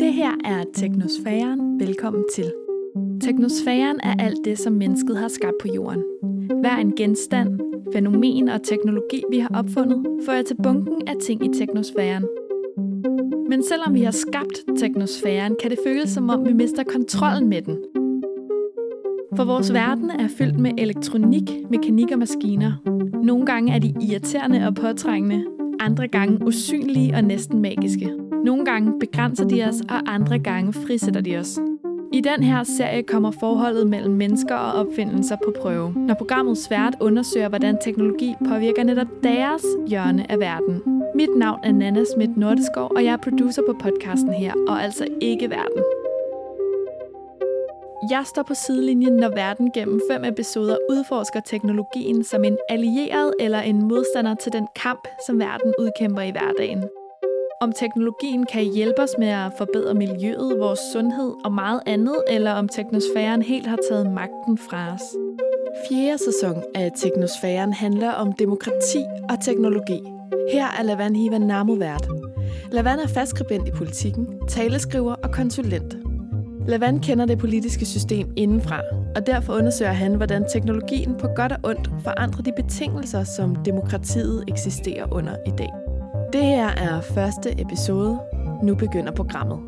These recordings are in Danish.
Det her er Teknosfæren. Velkommen til. Teknosfæren er alt det, som mennesket har skabt på jorden. Hver en genstand, fænomen og teknologi, vi har opfundet, fører til bunken af ting i teknosfæren. Men selvom vi har skabt teknosfæren, kan det føles som om, vi mister kontrollen med den. For vores verden er fyldt med elektronik, mekanik og maskiner. Nogle gange er de irriterende og påtrængende, andre gange usynlige og næsten magiske. Nogle gange begrænser de os, og andre gange frisætter de os. I den her serie kommer forholdet mellem mennesker og opfindelser på prøve, når programmet svært undersøger, hvordan teknologi påvirker netop deres hjørne af verden. Mit navn er Nana Schmidt Nordeskov, og jeg er producer på podcasten her, og altså ikke verden. Jeg står på sidelinjen, når verden gennem fem episoder udforsker teknologien som en allieret eller en modstander til den kamp, som verden udkæmper i hverdagen. Om teknologien kan hjælpe os med at forbedre miljøet, vores sundhed og meget andet, eller om teknosfæren helt har taget magten fra os. Fjerde sæson af Teknosfæren handler om demokrati og teknologi. Her er Lavan Hiva Namo vært. Lavan er fastskribent i politikken, taleskriver og konsulent. Lavan kender det politiske system indenfra, og derfor undersøger han, hvordan teknologien på godt og ondt forandrer de betingelser, som demokratiet eksisterer under i dag. Det her er første episode. Nu begynder programmet.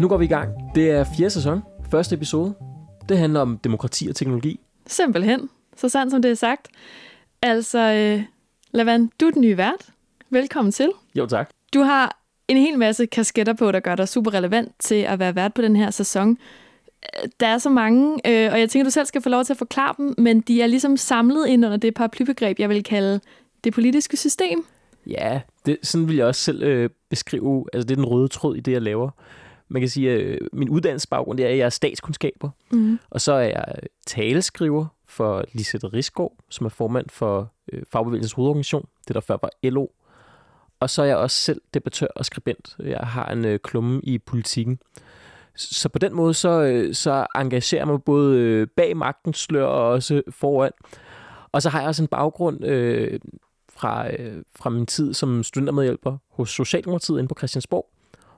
Nu går vi i gang. Det er fjerde sæson, første episode. Det handler om demokrati og teknologi. Simpelthen. Så sandt som det er sagt. Altså, øh, Lavan, du er den nye vært. Velkommen til. Jo, tak. Du har en hel masse kasketter på, der gør dig super relevant til at være vært på den her sæson. Der er så mange, øh, og jeg tænker, du selv skal få lov til at forklare dem, men de er ligesom samlet ind under det paraplybegreb, jeg vil kalde det politiske system. Ja, det, sådan vil jeg også selv øh, beskrive, altså det er den røde tråd i det, jeg laver. Man kan sige, at øh, min uddannelsesbaggrund er, at jeg er statskundskaber, Mm. og så er jeg taleskriver for Lisette Risgaard, som er formand for øh, Fagbevægelsens hovedorganisation, det der før var LO. Og så er jeg også selv debattør og skribent. Jeg har en øh, klumme i politikken. Så på den måde, så, øh, så engagerer mig både øh, bag magtens slør og også foran. Og så har jeg også en baggrund øh, fra, øh, fra min tid som studentermedhjælper hos Socialdemokratiet inde på Christiansborg,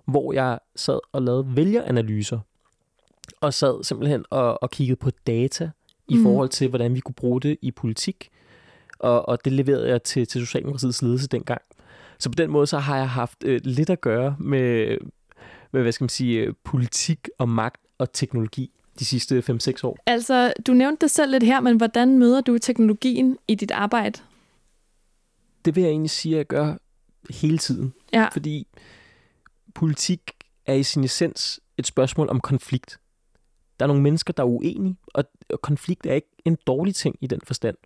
hvor jeg sad og lavede vælgeranalyser. Og sad simpelthen og, og kiggede på data i Mhm. forhold til, hvordan vi kunne bruge det i politik. Og, og det leverede jeg til, til Socialdemokratiets ledelse dengang. Så på den måde, så har jeg haft øh, lidt at gøre med, med, hvad skal man sige, øh, politik og magt og teknologi de sidste 5-6 år. Altså, du nævnte det selv lidt her, men hvordan møder du teknologien i dit arbejde? Det vil jeg egentlig sige, at jeg gør hele tiden. Ja. Fordi politik er i sin essens et spørgsmål om konflikt. Der er nogle mennesker, der er uenige, og, og konflikt er ikke en dårlig ting i den forstand.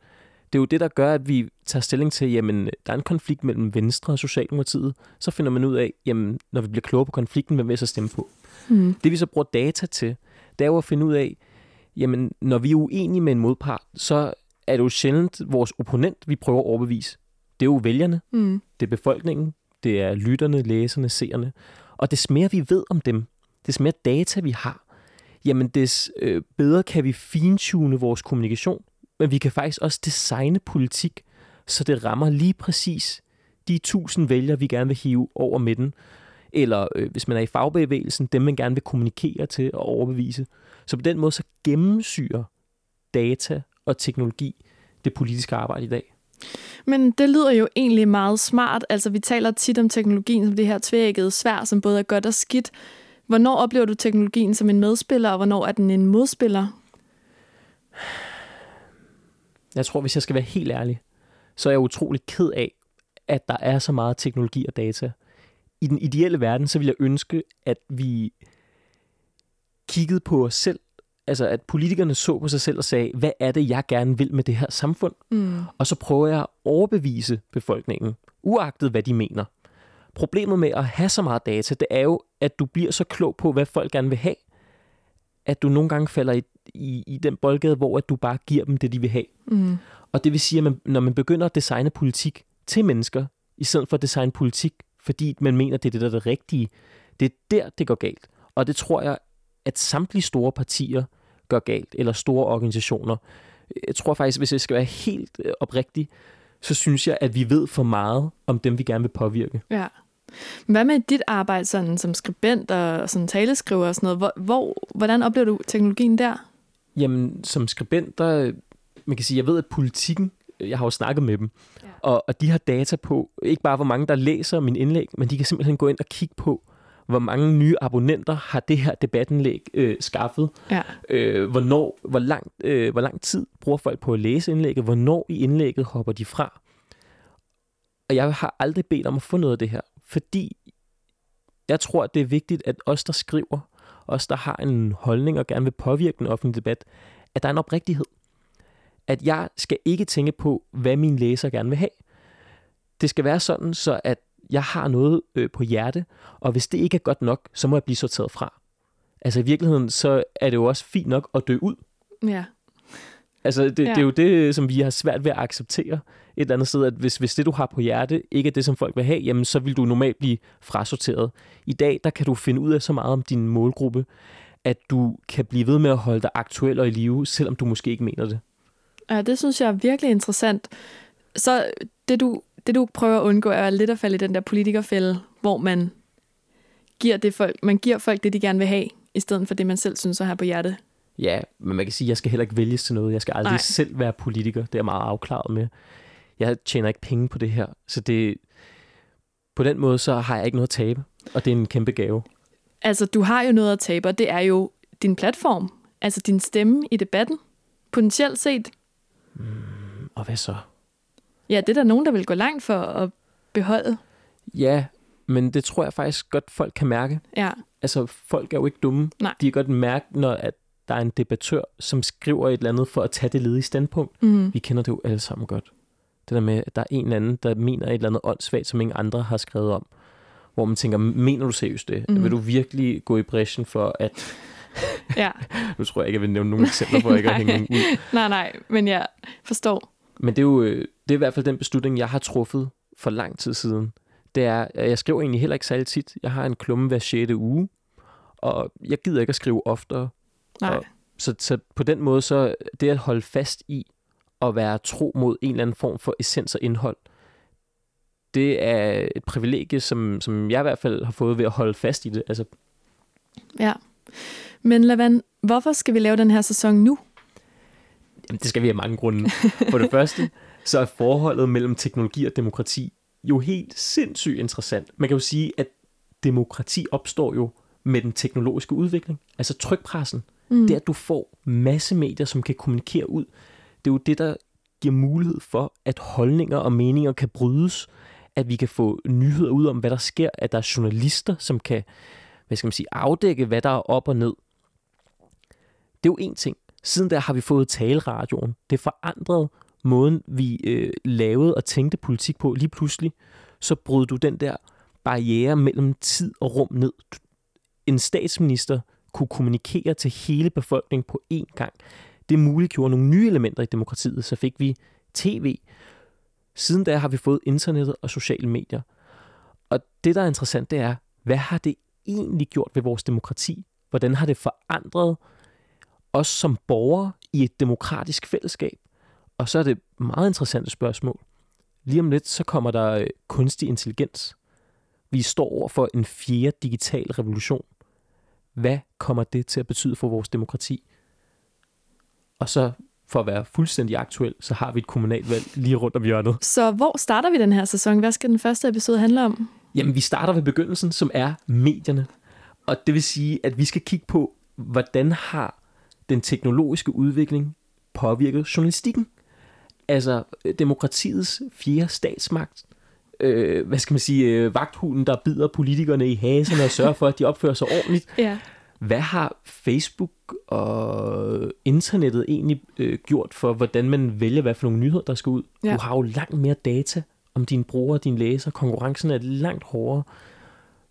Det er jo det, der gør, at vi tager stilling til, jamen, der er en konflikt mellem Venstre og Socialdemokratiet. Så finder man ud af, jamen, når vi bliver klogere på konflikten, hvem vil så stemme på? Mm. Det vi så bruger data til, det er jo at finde ud af, jamen, når vi er uenige med en modpart, så er det jo sjældent vores opponent, vi prøver at overbevise. Det er jo vælgerne, Mm. det er befolkningen, det er lytterne, læserne, seerne. Og des mere vi ved om dem, des mere data vi har, jamen des øh, bedre kan vi fintune vores kommunikation, men vi kan faktisk også designe politik, så det rammer lige præcis de tusind vælgere, vi gerne vil hive over midten. Eller øh, hvis man er i fagbevægelsen, dem man gerne vil kommunikere til og overbevise. Så på den måde så gennemsyrer data og teknologi det politiske arbejde i dag. Men det lyder jo egentlig meget smart. Altså, vi taler tit om teknologien som det her tvækkede svær, som både er godt og skidt. Hvornår oplever du teknologien som en medspiller, og hvornår er den en modspiller? Jeg tror, hvis jeg skal være helt ærlig, så er jeg utrolig ked af, at der er så meget teknologi og data. I den ideelle verden, så vil jeg ønske, at vi kiggede på os selv. Altså, at politikerne så på sig selv og sagde, hvad er det, jeg gerne vil med det her samfund? Mm. Og så prøver jeg at overbevise befolkningen, uagtet hvad de mener. Problemet med at have så meget data, det er jo, at du bliver så klog på, hvad folk gerne vil have, at du nogle gange falder i, i, i den boldgade, hvor at du bare giver dem det, de vil have. Mm. Og det vil sige, at man, når man begynder at designe politik til mennesker, i stedet for at designe politik, fordi man mener, det er det, der er det rigtige, det er der, det går galt. Og det tror jeg, at samtlige store partier gør galt, eller store organisationer. Jeg tror faktisk, hvis jeg skal være helt øh, oprigtig, så synes jeg, at vi ved for meget om dem, vi gerne vil påvirke. Ja. Hvad med dit arbejde sådan, som skribent og sådan taleskriver og sådan noget? Hvor, hvor, hvordan oplever du teknologien der? Jamen, som skribent, der, man kan sige, jeg ved, at politikken, jeg har jo snakket med dem, ja. og, og de har data på, ikke bare hvor mange, der læser min indlæg, men de kan simpelthen gå ind og kigge på, hvor mange nye abonnenter har det her debatindlæg øh, skaffet, Ja. øh, hvornår, hvor, lang, øh, hvor lang tid bruger folk på at læse indlægget, hvornår i indlægget hopper de fra. Og jeg har aldrig bedt om at få noget af det her, fordi jeg tror, at det er vigtigt, at os, der skriver, os, der har en holdning og gerne vil påvirke den offentlige debat, at der er en oprigtighed. At jeg skal ikke tænke på, hvad mine læser gerne vil have. Det skal være sådan, så at jeg har noget øh, på hjerte, og hvis det ikke er godt nok, så må jeg blive sorteret fra. Altså i virkeligheden, så er det jo også fint nok at dø ud. Ja. Altså det, ja. det er jo det, som vi har svært ved at acceptere et eller andet sted, at hvis, hvis det, du har på hjerte, ikke er det, som folk vil have, jamen så vil du normalt blive frasorteret. I dag, der kan du finde ud af så meget om din målgruppe, at du kan blive ved med at holde dig aktuel og i live, selvom du måske ikke mener det. Ja, det synes jeg er virkelig interessant. Så det du, det, du prøver at undgå, er lidt at falde i den der politikerfælde, hvor man giver, det folk, man giver folk det, de gerne vil have, i stedet for det, man selv synes at have på hjerte. Ja, men man kan sige, at jeg skal heller ikke vælges til noget. Jeg skal aldrig Nej. Selv være politiker. Det er jeg meget afklaret med. Jeg tjener ikke penge på det her, så det, på den måde, så har jeg ikke noget at tabe, og det er en kæmpe gave. Altså, du har jo noget at tabe, og det er jo din platform. Altså din stemme i debatten. Potentielt set. Og hvad så? Ja, det er der nogen, der vil gå langt for at beholde. Ja, men det tror jeg faktisk godt, folk kan mærke. Ja, Altså, folk er jo ikke dumme. Nej. De kan godt mærke, når at der er en debattør, som skriver et eller andet for at tage det ledige standpunkt. mm. Vi kender det jo alle sammen godt. Det der med, at der er en eller anden, der mener et eller andet åndssvagt, som ingen andre har skrevet om. Hvor man tænker, mener du seriøst det? Mm. Vil du virkelig gå i bræschen for, at... ja. Nu tror jeg ikke, jeg vil nævne nogle eksempler for ikke at hænge nogen ud. Nej, nej, men jeg forstår. Men det er jo øh, det er i hvert fald den beslutning, jeg har truffet for lang tid siden. Det er, at jeg skriver egentlig heller ikke særlig tit. Jeg har en klumme hver 6. uge, og jeg gider ikke at skrive oftere. Nej. Og- Så, så på den måde, så det at holde fast i at være tro mod en eller anden form for essens og indhold, det er et privilegie, som, som jeg i hvert fald har fået ved at holde fast i det. Altså, Ja. Men Lavan, hvorfor skal vi lave den her sæson nu? Jamen, det skal vi have mange grunde. For det første, så er forholdet mellem teknologi og demokrati jo helt sindssygt interessant. Man kan jo sige, at demokrati opstår jo med den teknologiske udvikling. Altså trykpressen. Mm. Det er, at du får masse medier, som kan kommunikere ud. Det er jo det, der giver mulighed for, at holdninger og meninger kan brydes. At vi kan få nyheder ud om, hvad der sker. At der er journalister, som kan hvad skal man sige, afdække, hvad der er op og ned. Det er jo en ting. Siden der har vi fået taleradioen. Det forandrede måden, vi øh, lavede og tænkte politik på. Lige pludselig, så brød du den der barriere mellem tid og rum ned. En statsminister kunne kommunikere til hele befolkningen på én gang. Det muliggjorde nogle nye elementer i demokratiet. Så fik vi tv. Siden da har vi fået internettet og sociale medier. Og det, der er interessant, det er, hvad har det egentlig gjort ved vores demokrati? Hvordan har det forandret os som borgere i et demokratisk fællesskab? Og så er det meget interessante spørgsmål. Lige om lidt, så kommer der øh, kunstig intelligens. Vi står over for en fjerde digital revolution. Hvad kommer det til at betyde for vores demokrati? Og så, for at være fuldstændig aktuel, så har vi et kommunalvalg lige rundt om hjørnet. Så hvor starter vi den her sæson? Hvad skal den første episode handle om? Jamen, vi starter ved begyndelsen, som er medierne. Og det vil sige, at vi skal kigge på, hvordan har den teknologiske udvikling påvirket journalistikken? Altså, øh, demokratiets fjerde statsmagt. Øh, hvad skal man sige? Øh, vagthunden, der bider politikerne i haserne og sørger for, at de opfører sig ordentligt. Ja. Hvad har Facebook og internettet egentlig øh, gjort for, hvordan man vælger, hvad for nogle nyheder, der skal ud? Ja. Du har jo langt mere data om dine brugere og dine læsere. Konkurrencen er langt hårdere.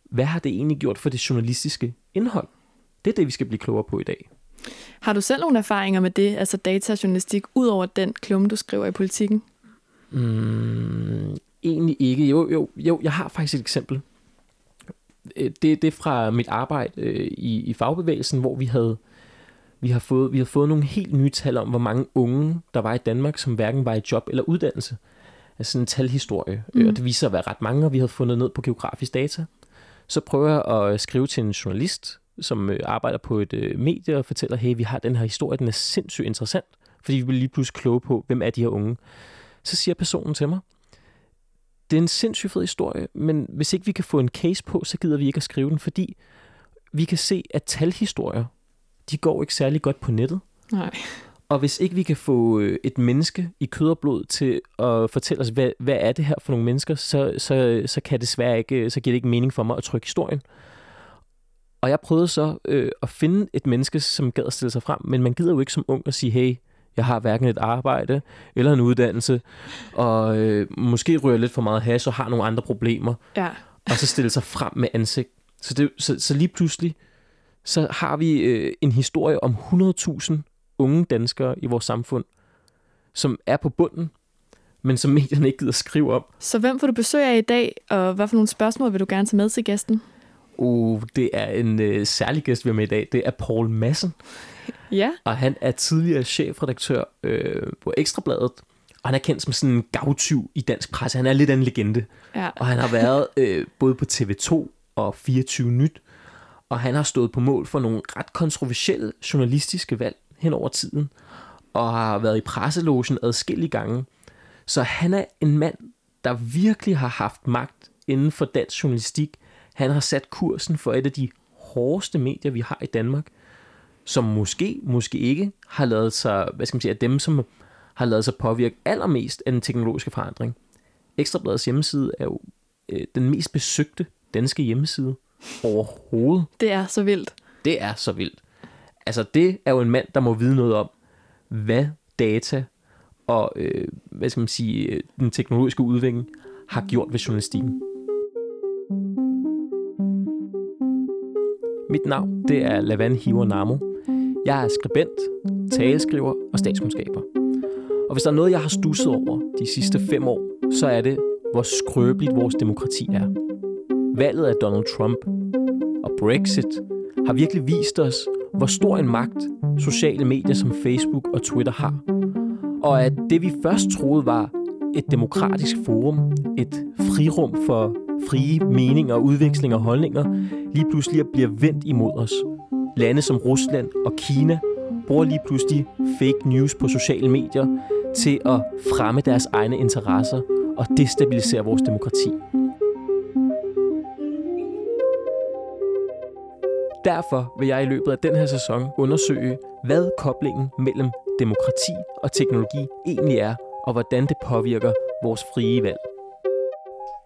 Hvad har det egentlig gjort for det journalistiske indhold? Det er det, vi skal blive klogere på i dag. Har du selv nogle erfaringer med det, altså datajournalistik, ud over den klumme, du skriver i politikken? Mm, egentlig ikke. Jo, jo, jo, jeg har faktisk et eksempel. Øh, Det, det er fra mit arbejde øh, i, i fagbevægelsen, hvor vi havde, vi, har fået, vi har fået nogle helt nye tal om, hvor mange unge, der var i Danmark, som hverken var i job eller uddannelse. altså sådan en talhistorie, mm. og det viser at være ret mange, og vi havde fundet ned på geografisk data. Så prøver jeg at skrive til en journalist, som øh, arbejder på et øh, medie og fortæller, hey, vi har den her historie, den er sindssygt interessant, fordi vi vil lige pludselig kloge på, hvem er de her unge. Så siger personen til mig, det er en sindssygt fed historie, men hvis ikke vi kan få en case på, så gider vi ikke at skrive den, fordi vi kan se, at talhistorier, de går ikke særlig godt på nettet. Nej. Og hvis ikke vi kan få øh, et menneske i kød og blod til at fortælle os, hvad, hvad er det her for nogle mennesker, så, så, så kan det desværre ikke, så giver det ikke mening for mig at trykke historien. Og jeg prøvede så øh, at finde et menneske, som gad at stille sig frem, men man gider jo ikke som ung at sige, hey, jeg har hverken et arbejde eller en uddannelse, og øh, måske ryger lidt for meget hash og har nogle andre problemer, Ja. og så stille sig frem med ansigt. Så, det, så, så lige pludselig, så har vi øh, en historie om 100.000 unge danskere i vores samfund, som er på bunden, men som medierne ikke gider skrive om. Så hvem får du besøg af i dag, og hvad for nogle spørgsmål vil du gerne tage med til gæsten? Uh, det er en øh, særlig gæst, vi har med i dag. Det er Paul Madsen, Ja, og han er tidligere chefredaktør øh, på Ekstrabladet. Og han er kendt som sådan en gavtyv i dansk presse. Han er lidt af en legende. ja. Og han har været øh, både på TV2 og 24 Nyt. Og han har stået på mål for nogle ret kontroversielle journalistiske valg hen over tiden. Og har været i presselogen adskillige gange. Så han er en mand, der virkelig har haft magt inden for dansk journalistik. Han har sat kursen for et af de hårdeste medier, vi har i Danmark. Som måske, måske ikke har lavet sig, hvad skal man sige, af dem, som har lavet sig påvirke allermest af den teknologiske forandring. Ekstrabladets hjemmeside er jo øh, den mest besøgte danske hjemmeside overhovedet. Det er så vildt. Det er så vildt. Altså, det er jo en mand, der må vide noget om, hvad data og, øh, hvad skal man sige, øh, den teknologiske udvikling har gjort ved journalistikken. Mit navn, det er Lavan Hiver Namo. Jeg er skribent, taleskriver og statskundskaber. Og hvis der er noget, jeg har stusset over de sidste fem år, så er det, hvor skrøbeligt vores demokrati er. Valget af Donald Trump og Brexit har virkelig vist os, hvor stor en magt sociale medier som Facebook og Twitter har. Og at det vi først troede var et demokratisk forum, et frirum for frie meninger og udveksling af holdninger, lige pludselig bliver vendt imod os. Lande som Rusland og Kina bruger lige pludselig fake news på sociale medier til at fremme deres egne interesser og destabilisere vores demokrati. Derfor vil jeg i løbet af den her sæson undersøge, hvad koblingen mellem demokrati og teknologi egentlig er, og hvordan det påvirker vores frie valg.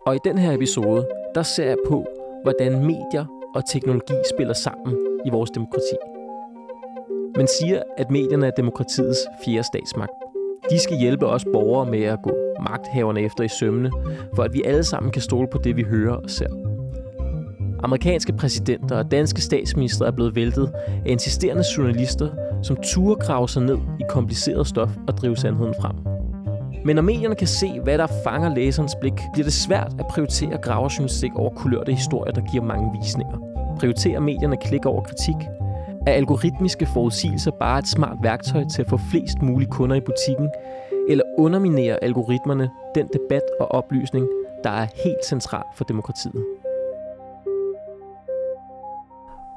Og i den her episode, der ser jeg på, hvordan medier og teknologi spiller sammen i vores demokrati. Man siger, at medierne er demokratiets fjerde statsmagt. De skal hjælpe os borgere med at gå magthaverne efter i sømne, for at vi alle sammen kan stole på det, vi hører og ser. Amerikanske præsidenter og danske statsminister er blevet væltet af insisterende journalister, som turer grave sig ned i kompliceret stof og drive sandheden frem. Men når medierne kan se, hvad der fanger læserens blik, bliver det svært at prioritere graverjournalistik over kulørte historier, der giver mange visninger. Prioriterer medierne klik over kritik? Er algoritmiske forudsigelser bare et smart værktøj til at få flest mulige kunder i butikken? Eller underminerer algoritmerne den debat og oplysning, der er helt central for demokratiet?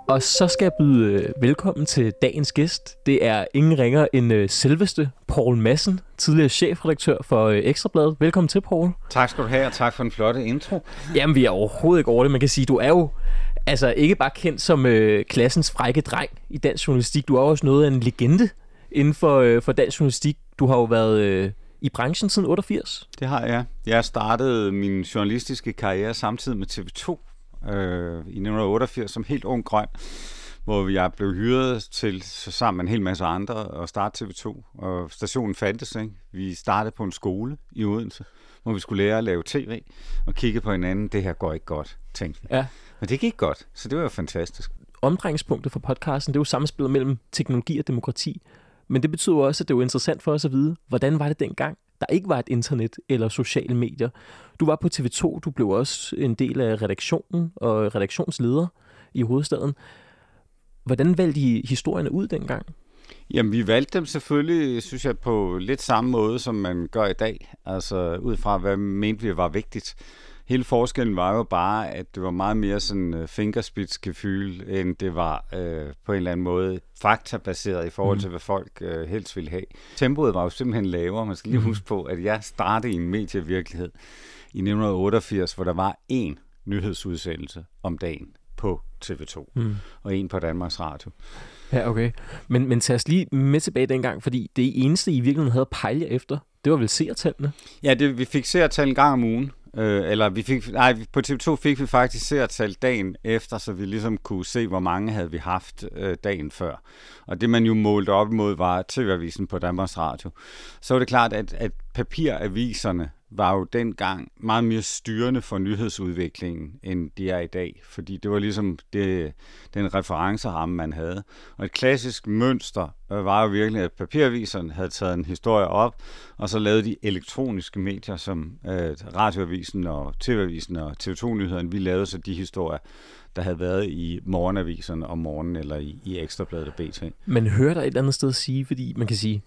Og så skal jeg byde øh, velkommen til dagens gæst. Det er ingen ringer end øh, selveste Paul Madsen, tidligere chefredaktør for øh, Ekstrabladet. Velkommen til, Paul. Tak skal du have, og tak for en flotte intro. Jamen, vi er overhovedet ikke over det. Man kan sige, du er jo altså ikke bare kendt som øh, klassens frække dreng i dansk journalistik. Du er også noget af en legende inden for, øh, for dansk journalistik. Du har jo været øh, i branchen siden 88. Det har jeg. Jeg startede min journalistiske karriere samtidig med TV2 øh, i 1988 som helt ung grøn, hvor jeg blev hyret til så sammen med en hel masse andre at starte TV2. Og stationen fandtes, ikke? Vi startede på en skole i Odense, hvor vi skulle lære at lave tv og kigge på hinanden. Det her går ikke godt, tænkte vi. Ja. Men det gik godt, så det var jo fantastisk. Omdrejningspunktet for podcasten, det er jo samspillet mellem teknologi og demokrati. Men det betyder også, at det er jo interessant for os at vide, hvordan var det dengang, der ikke var et internet eller sociale medier. Du var på TV2, du blev også en del af redaktionen og redaktionsleder i hovedstaden. Hvordan valgte I historierne ud dengang? Jamen, vi valgte dem selvfølgelig, synes jeg, på lidt samme måde, som man gør i dag. Altså, ud fra, hvad mente vi var vigtigt. Hele forskellen var jo bare, at det var meget mere sådan uh, fingerspidsgefyl, end det var uh, på en eller anden måde faktabaseret i forhold til, mm. hvad folk uh, helst ville have. Tempoet var jo simpelthen lavere. Man skal lige mm. huske på, at jeg startede i en medievirkelighed i 1988, hvor der var én nyhedsudsendelse om dagen på TV2, mm. og en på Danmarks Radio. Ja, okay. Men, men tag os lige med tilbage dengang, fordi det eneste, I virkeligheden havde at pejle efter, det var vel seertallene? Ja, det, vi fik seertal en gang om ugen. Øh, eller vi fik, nej, på TV2 fik vi faktisk seertal dagen efter, så vi ligesom kunne se, hvor mange havde vi haft øh, dagen før. Og det man jo målte op imod var TV-avisen på Danmarks Radio. Så var det klart, at, at papiraviserne var jo dengang meget mere styrende for nyhedsudviklingen, end de er i dag. Fordi det var ligesom det, den referenceramme, man havde. Og et klassisk mønster øh, var jo virkelig, at papiraviserne havde taget en historie op, og så lavede de elektroniske medier, som øh, radioavisen og TV-avisen og TV2-nyhederne, vi lavede så de historier, der havde været i morgenaviserne om morgenen, eller i, i Ekstrabladet og BT. Man hører der et eller andet sted sige, fordi man kan sige,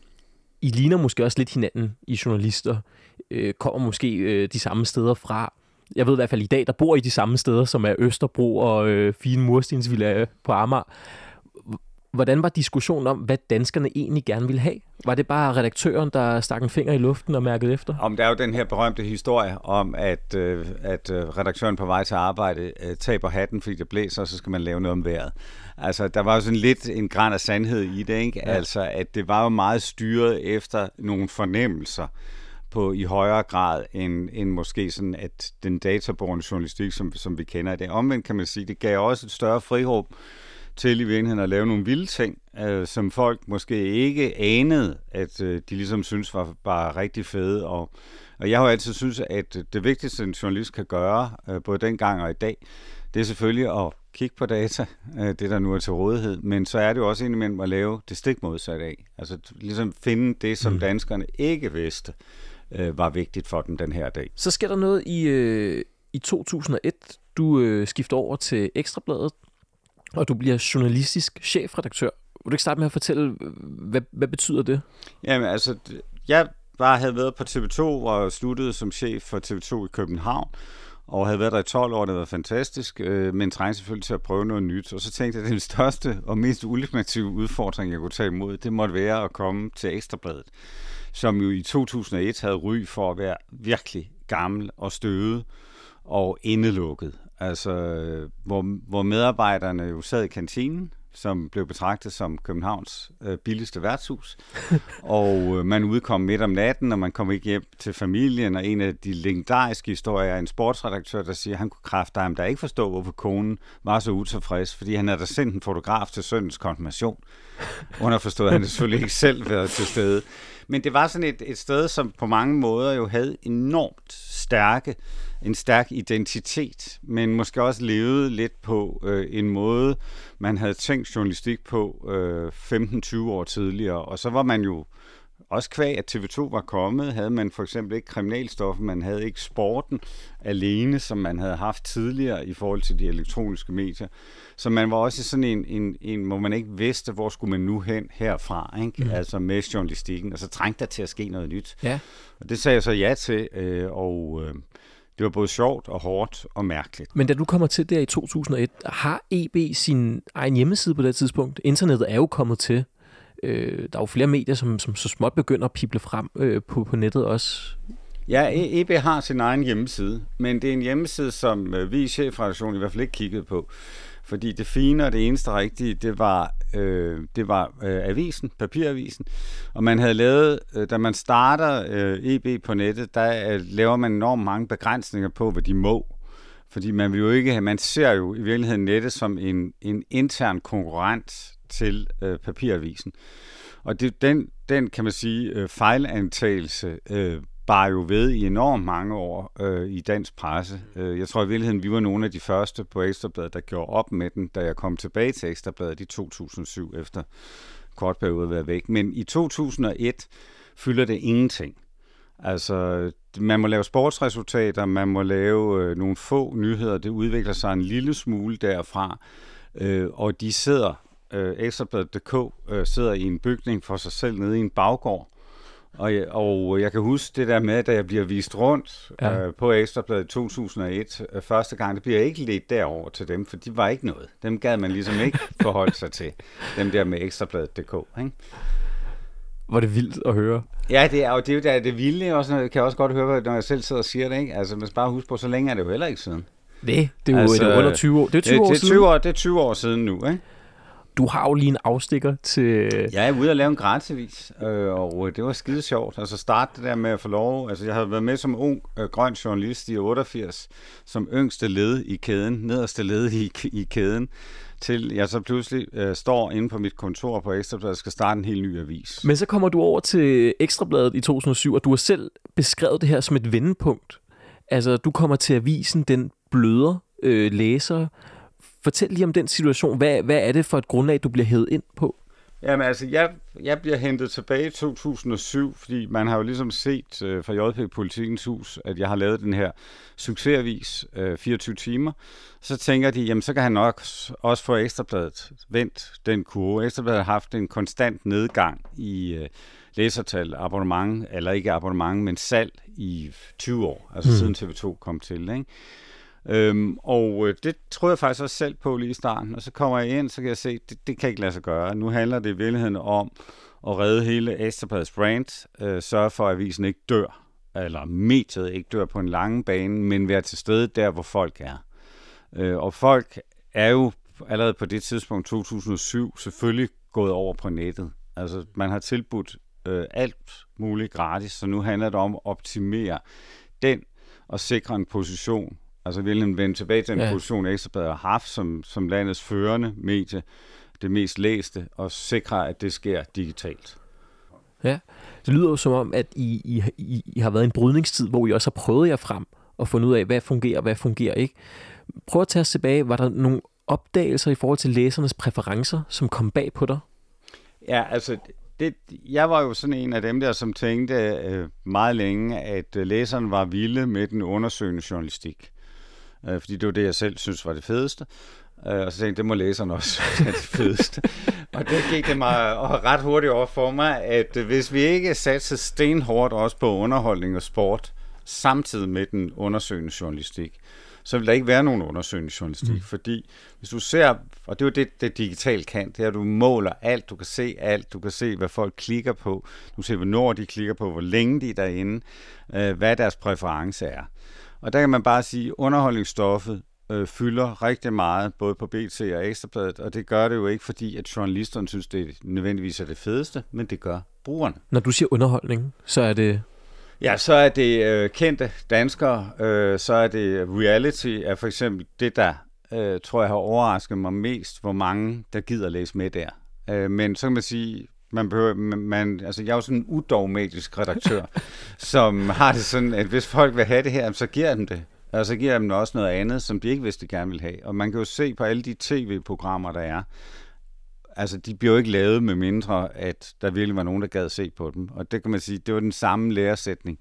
I ligner måske også lidt hinanden i journalister, øh, kommer måske øh, de samme steder fra. Jeg ved i hvert fald i dag, der bor I de samme steder, som er Østerbro og øh, fine murstensvilla på Amager. Hvordan var diskussionen om, hvad danskerne egentlig gerne ville have? Var det bare redaktøren, der stak en finger i luften og mærkede efter? Om der er jo den her berømte historie om, at, øh, at øh, redaktøren på vej til arbejde øh, taber hatten, fordi det blæser, og så skal man lave noget om vejret. Altså, der var jo sådan lidt en græn af sandhed i det, ikke? Ja. Altså, at det var jo meget styret efter nogle fornemmelser på i højere grad end, end måske sådan, at den databorne journalistik, som, som vi kender i dag. Omvendt kan man sige, det gav også et større frirum til i virkeligheden at lave nogle vilde ting, øh, som folk måske ikke anede, at øh, de ligesom synes var, var rigtig fede. Og, og jeg har jo altid synes, at det vigtigste, en journalist kan gøre, øh, både dengang og i dag, det er selvfølgelig at kigge på data, øh, det der nu er til rådighed, men så er det jo også indimellem at lave det stik modsatte af. Altså ligesom finde det, som mm. danskerne ikke vidste, øh, var vigtigt for dem den her dag. Så sker der noget i, øh, i 2001. Du øh, skifter over til Ekstrabladet, og du bliver journalistisk chefredaktør. Vil du ikke starte med at fortælle, hvad, hvad betyder det? Jamen altså, jeg bare havde været på TV2 og sluttede som chef for TV2 i København, og havde været der i 12 år, det var fantastisk, øh, men trængte selvfølgelig til at prøve noget nyt. Og så tænkte jeg, at den største og mest ultimative udfordring, jeg kunne tage imod, det måtte være at komme til Ekstrabladet, som jo i 2001 havde ry for at være virkelig gammel og støvet og indelukket. Altså, hvor, hvor medarbejderne jo sad i kantinen, som blev betragtet som Københavns øh, billigste værtshus. og øh, man udkom midt om natten, og man kom ikke hjem til familien, og en af de legendariske historier er en sportsredaktør, der siger, at han kunne kræfte ham, der ikke forstå, hvorfor konen var så utilfreds, fordi han havde sendt en fotograf til søndens konfirmation. Underforstået, han selvfølgelig ikke selv været til stede. Men det var sådan et, et sted, som på mange måder jo havde enormt stærke en stærk identitet, men måske også levede lidt på øh, en måde, man havde tænkt journalistik på øh, 15-20 år tidligere. Og så var man jo også kvæg, at TV2 var kommet, havde man for eksempel ikke kriminalstoffer, man havde ikke sporten alene, som man havde haft tidligere i forhold til de elektroniske medier. Så man var også sådan en, en, en hvor man ikke vidste, hvor skulle man nu hen herfra, ikke? Mm. altså med journalistikken, og så trængte der til at ske noget nyt. Ja. Og det sagde jeg så ja til, øh, og... Øh, det var både sjovt og hårdt og mærkeligt. Men da du kommer til der i 2001, har EB sin egen hjemmeside på det tidspunkt? Internettet er jo kommet til. Øh, der er jo flere medier, som, som så småt begynder at pible frem øh, på, på nettet også. Ja, EB har sin egen hjemmeside, men det er en hjemmeside, som øh, vi i chefredaktionen i hvert fald ikke kiggede på. Fordi det fine og det eneste rigtige, det var, øh, det var øh, avisen, papiravisen. Og man havde lavet, øh, da man starter øh, EB på nettet, der øh, laver man enormt mange begrænsninger på, hvad de må. Fordi man vil jo ikke, man ser jo i virkeligheden nettet som en, en intern konkurrent til øh, papiravisen. Og det, den, den, kan man sige, øh, fejlantagelse øh, bar jo ved i enormt mange år øh, i dansk presse. Øh, jeg tror i virkeligheden, vi var nogle af de første på Ekstrabladet, der gjorde op med den, da jeg kom tilbage til Ekstrabladet i 2007, efter kort periode at være væk. Men i 2001 fylder det ingenting. Altså, man må lave sportsresultater, man må lave øh, nogle få nyheder, det udvikler sig en lille smule derfra, øh, og de sidder øh, Ekstrabladet.dk øh, sidder i en bygning for sig selv nede i en baggård. Og jeg, og jeg kan huske det der med, da jeg bliver vist rundt ja. øh, på Ekstrabladet 2001 øh, første gang, det bliver ikke lidt derover til dem, for de var ikke noget. Dem gad man ligesom ikke forholde sig til, dem der med Ekstrabladet.dk. Ikke? Var det vildt at høre. Ja, det er, og det er jo der, det vilde, og sådan, kan jeg også godt høre, når jeg selv sidder og siger det. Ikke? Altså, man skal bare huske på, så længe er det jo heller ikke siden. Det, det er jo altså, det er under 20 år. Det er 20 det, år det er 20 siden. år, det er 20 år siden nu, ikke? Du har jo lige en afstikker til... Jeg er ude og lave en grænsevis, øh, og det var skide sjovt. Altså starte det der med at få lov. Altså jeg havde været med som ung øh, grøn journalist i 88, som yngste led i kæden, nederste led i, i kæden, til jeg så pludselig øh, står inde på mit kontor på Ekstrabladet og skal starte en helt ny avis. Men så kommer du over til Ekstrabladet i 2007, og du har selv beskrevet det her som et vendepunkt. Altså, du kommer til avisen, den bløder øh, læsere. Fortæl lige om den situation. Hvad, hvad er det for et grundlag, du bliver hævet ind på? Jamen altså, jeg, jeg bliver hentet tilbage i 2007, fordi man har jo ligesom set øh, fra JP Politikens Hus, at jeg har lavet den her succesavis øh, 24 timer. Så tænker de, jamen så kan han nok også få Ekstrabladet vendt den kurve. Ekstrabladet har haft en konstant nedgang i øh, læsertal, abonnement, eller ikke abonnement, men salg i 20 år, altså mm. siden TV2 kom til, ikke? Øhm, og øh, det tror jeg faktisk også selv på lige i starten. Og så kommer jeg ind, så kan jeg se, det, det kan ikke lade sig gøre. Nu handler det i virkeligheden om at redde hele Ekstrabladets brand, øh, sørge for, at avisen ikke dør, eller mediet ikke dør på en lang bane, men være til stede der, hvor folk er. Øh, og folk er jo allerede på det tidspunkt, 2007, selvfølgelig gået over på nettet. Altså, man har tilbudt øh, alt muligt gratis, så nu handler det om at optimere den og sikre en position Altså vil vende tilbage til den ja. position, Ekstrabladet har haft som, som landets førende medie, det mest læste, og sikre, at det sker digitalt. Ja, det lyder jo som om, at I, I, I, I har været en brydningstid, hvor I også har prøvet jer frem og fundet ud af, hvad fungerer og hvad fungerer ikke. Prøv at tage os tilbage. Var der nogle opdagelser i forhold til læsernes præferencer, som kom bag på dig? Ja, altså det, jeg var jo sådan en af dem der, som tænkte øh, meget længe, at øh, læseren var vilde med den undersøgende journalistik øh, fordi det var det, jeg selv synes var det fedeste. Øh, og så tænkte jeg, det må læserne også være det fedeste. og det gik det mig og ret hurtigt over for mig, at hvis vi ikke satte stenhårdt også på underholdning og sport, samtidig med den undersøgende journalistik, så vil der ikke være nogen undersøgende journalistik, mm. fordi hvis du ser, og det er jo det, det digitalt kan, det er, at du måler alt, du kan se alt, du kan se, hvad folk klikker på, du kan se, hvornår de klikker på, hvor længe de er derinde, øh, hvad deres præference er. Og der kan man bare sige, at underholdningsstoffet øh, fylder rigtig meget, både på BT og Ekstrabladet, og det gør det jo ikke, fordi at journalisterne synes, det nødvendigvis er det fedeste, men det gør brugerne. Når du siger underholdning, så er det... Ja, så er det øh, kendte danskere, øh, så er det reality, er for eksempel det, der øh, tror jeg har overrasket mig mest, hvor mange der gider læse med der. Øh, men så kan man sige, man behøver, man, altså jeg er jo sådan en udogmatisk redaktør, som har det sådan, at hvis folk vil have det her, så giver jeg dem det. Og så giver jeg dem også noget andet, som de ikke vidste, de gerne vil have. Og man kan jo se på alle de tv-programmer, der er, altså de bliver jo ikke lavet med mindre, at der virkelig var nogen, der gad se på dem. Og det kan man sige, det var den samme læresætning,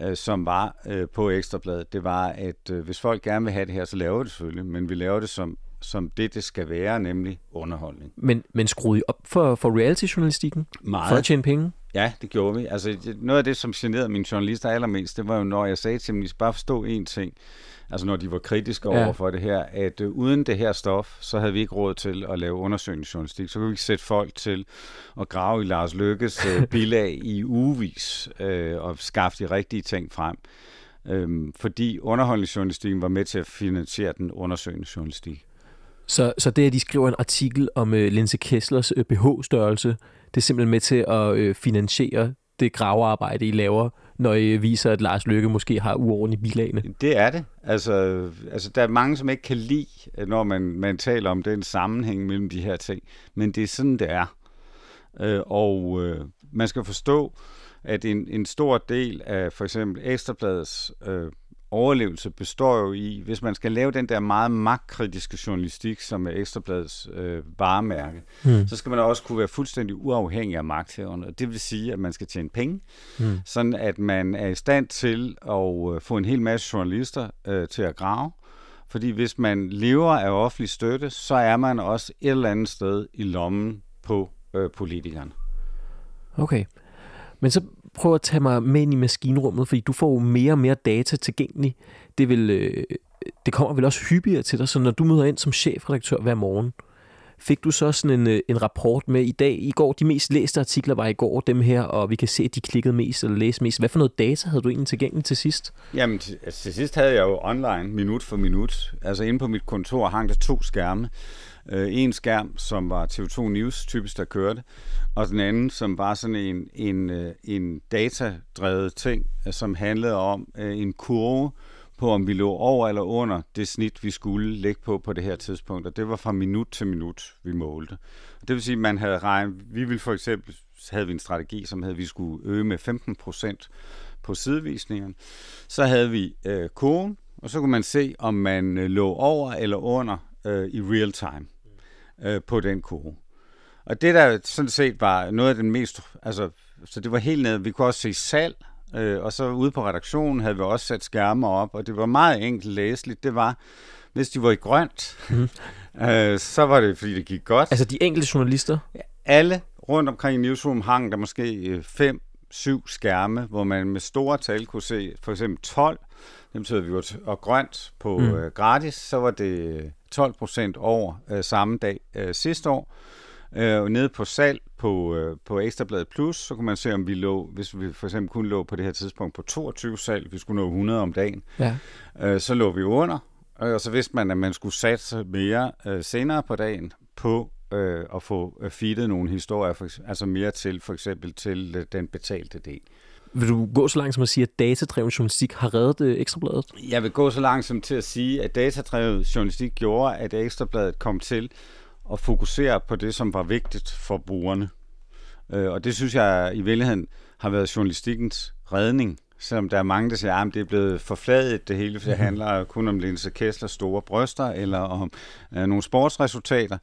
øh, som var øh, på Ekstrabladet. Det var, at øh, hvis folk gerne vil have det her, så laver det selvfølgelig, men vi laver det som som det, det skal være, nemlig underholdning. Men, men skruede I op for, for reality-journalistikken? Meget. For at tjene penge? Ja, det gjorde vi. Altså, noget af det, som generede mine journalister allermest, det var jo, når jeg sagde til dem, at de bare forstå én ting, altså når de var kritiske ja. over for det her, at uh, uden det her stof, så havde vi ikke råd til at lave undersøgningsjournalistik. Så kunne vi ikke sætte folk til at grave i Lars Lykkes uh, bilag i ugevis uh, og skaffe de rigtige ting frem. Um, fordi underholdningsjournalistikken var med til at finansiere den undersøgende journalistik. Så, så det, at de skriver en artikel om øh, Linse Kesslers øh, BH-størrelse, det er simpelthen med til at øh, finansiere det gravearbejde, I laver, når I viser, at Lars Lykke måske har uorden i bilagene? Det er det. Altså, altså, der er mange, som ikke kan lide, øh, når man, man taler om den sammenhæng mellem de her ting. Men det er sådan, det er. Øh, og øh, man skal forstå, at en, en stor del af for eksempel Ekstrabladets øh, overlevelse består jo i, hvis man skal lave den der meget magtkritiske journalistik, som er Ekstrabladets øh, varemærke, mm. så skal man også kunne være fuldstændig uafhængig af magthaverne. Det vil sige, at man skal tjene penge, mm. sådan at man er i stand til at øh, få en hel masse journalister øh, til at grave, Fordi hvis man lever af offentlig støtte, så er man også et eller andet sted i lommen på øh, politikerne. Okay. Men så prøv at tage mig med ind i maskinrummet, fordi du får jo mere og mere data tilgængelig. Det, vil, øh, det kommer vel også hyppigere til dig, så når du møder ind som chefredaktør hver morgen, fik du så sådan en, øh, en rapport med i dag. I går, de mest læste artikler var i går, dem her, og vi kan se, at de klikkede mest eller læste mest. Hvad for noget data havde du egentlig tilgængeligt til sidst? Jamen, til, altså, til sidst havde jeg jo online, minut for minut. Altså inde på mit kontor hang der to skærme. Øh, en skærm, som var TV2 News typisk, der kørte, og den anden, som var sådan en, en, øh, en datadrevet ting, øh, som handlede om øh, en kurve, på, om vi lå over eller under det snit, vi skulle lægge på på det her tidspunkt. Og det var fra minut til minut, vi målte. Og det vil sige, at man havde regnet, vi ville for eksempel, havde vi en strategi, som havde, vi skulle øge med 15 procent på sidevisningerne. Så havde vi øh, kurven, og så kunne man se, om man øh, lå over eller under øh, i real time øh, på den kurve. Og det der sådan set var noget af den mest, altså, så det var helt ned, vi kunne også se salg, Øh, og så ude på redaktionen havde vi også sat skærme op, og det var meget enkelt læseligt. Det var, hvis de var i grønt, mm. øh, så var det, fordi det gik godt. Altså de enkelte journalister? Alle rundt omkring i Newsroom hang der måske øh, fem, syv skærme, hvor man med store tal kunne se for eksempel 12, det betyder, at vi var og grønt på mm. øh, gratis, så var det 12 procent over øh, samme dag øh, sidste år. Øh, nede på salg på, øh, på Ekstrabladet Plus, så kunne man se, om vi lå, hvis vi for eksempel kun lå på det her tidspunkt på 22 salg, vi skulle nå 100 om dagen, ja. øh, så lå vi under, og så vidste man, at man skulle satse mere øh, senere på dagen på øh, at få øh, feedet nogle historier, for, altså mere til for eksempel til øh, den betalte del. Vil du gå så langt som at sige, at datadreven journalistik har reddet øh, Ekstrabladet? Jeg vil gå så langt som til at sige, at datadrevet journalistik gjorde, at Ekstrabladet kom til at fokusere på det, som var vigtigt for brugerne. Øh, og det synes jeg i virkeligheden har været journalistikkens redning, selvom der er mange, der siger, at det er blevet forfladet det hele, for det mhm. handler kun om Linse Kessler store bryster, eller om øh, nogle sportsresultater.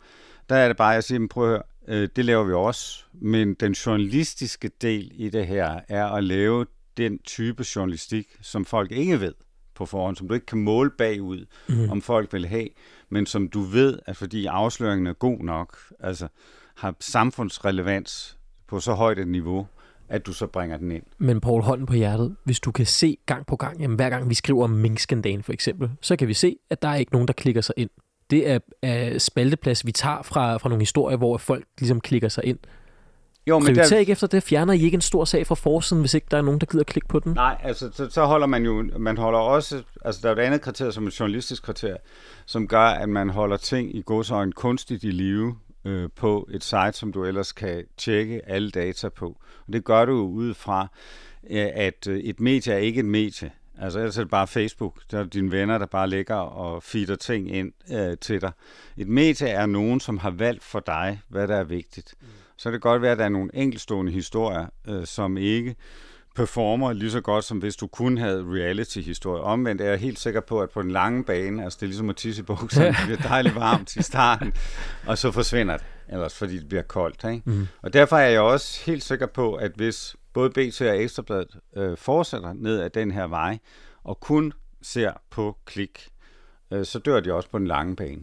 Der er det bare, at jeg siger, prøv at høre, øh, det laver vi også, men den journalistiske del i det her er at lave den type journalistik, som folk ikke ved på forhånd, som du ikke kan måle bagud, mm. om folk vil have, men som du ved, at fordi afsløringen er god nok, altså har samfundsrelevans på så højt et niveau, at du så bringer den ind. Men Paul, hånden på hjertet, hvis du kan se gang på gang, jamen hver gang vi skriver om minkskandalen for eksempel, så kan vi se, at der er ikke nogen, der klikker sig ind. Det er, er spalteplads, vi tager fra, fra nogle historier, hvor folk ligesom klikker sig ind. Jo, men Prioriter der... ikke efter det. Fjerner I ikke en stor sag fra forsiden, hvis ikke der er nogen, der gider at klikke på den? Nej, altså så, så holder man jo, man holder også, altså der er et andet kriterie som et journalistisk kriterie, som gør, at man holder ting i godsøjne kunstigt i live øh, på et site, som du ellers kan tjekke alle data på. Og det gør du jo ud fra, øh, at øh, et medie er ikke et medie. Altså ellers er det bare Facebook. Der er dine venner, der bare ligger og feeder ting ind øh, til dig. Et medie er nogen, som har valgt for dig, hvad der er vigtigt. Mm så kan det godt være, at der er nogle enkelstående historier, øh, som ikke performer lige så godt, som hvis du kun havde reality-historie. Omvendt er jeg helt sikker på, at på den lange bane, altså det er ligesom at tisse i bukserne, det bliver dejligt varmt i starten, og så forsvinder det, ellers fordi det bliver koldt. Ikke? Mm. Og derfor er jeg også helt sikker på, at hvis både BT og Ekstrabladet øh, fortsætter ned ad den her vej, og kun ser på klik, øh, så dør de også på den lange bane.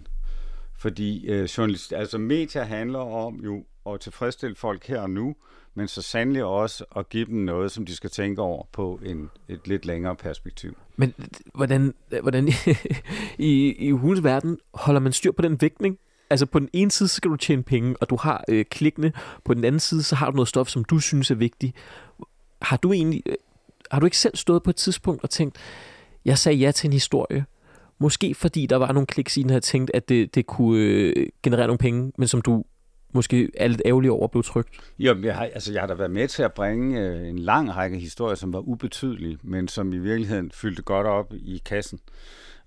Fordi øh, journalist, altså media handler om jo at tilfredsstille folk her og nu, men så sandelig også at give dem noget, som de skal tænke over på en, et lidt længere perspektiv. Men hvordan, hvordan i, i hulens verden holder man styr på den vægtning? Altså på den ene side, så skal du tjene penge, og du har øh, klikkene. På den anden side, så har du noget stof, som du synes er vigtigt. Har du egentlig, øh, har du ikke selv stået på et tidspunkt og tænkt, jeg sagde ja til en historie, Måske fordi der var nogle kliks i den, havde tænkt, at det, det kunne øh, generere nogle penge, men som du måske er lidt ærgerlig over at blive trygt? Jo, jeg har, altså, jeg har da været med til at bringe øh, en lang række historier, som var ubetydelige, men som i virkeligheden fyldte godt op i kassen.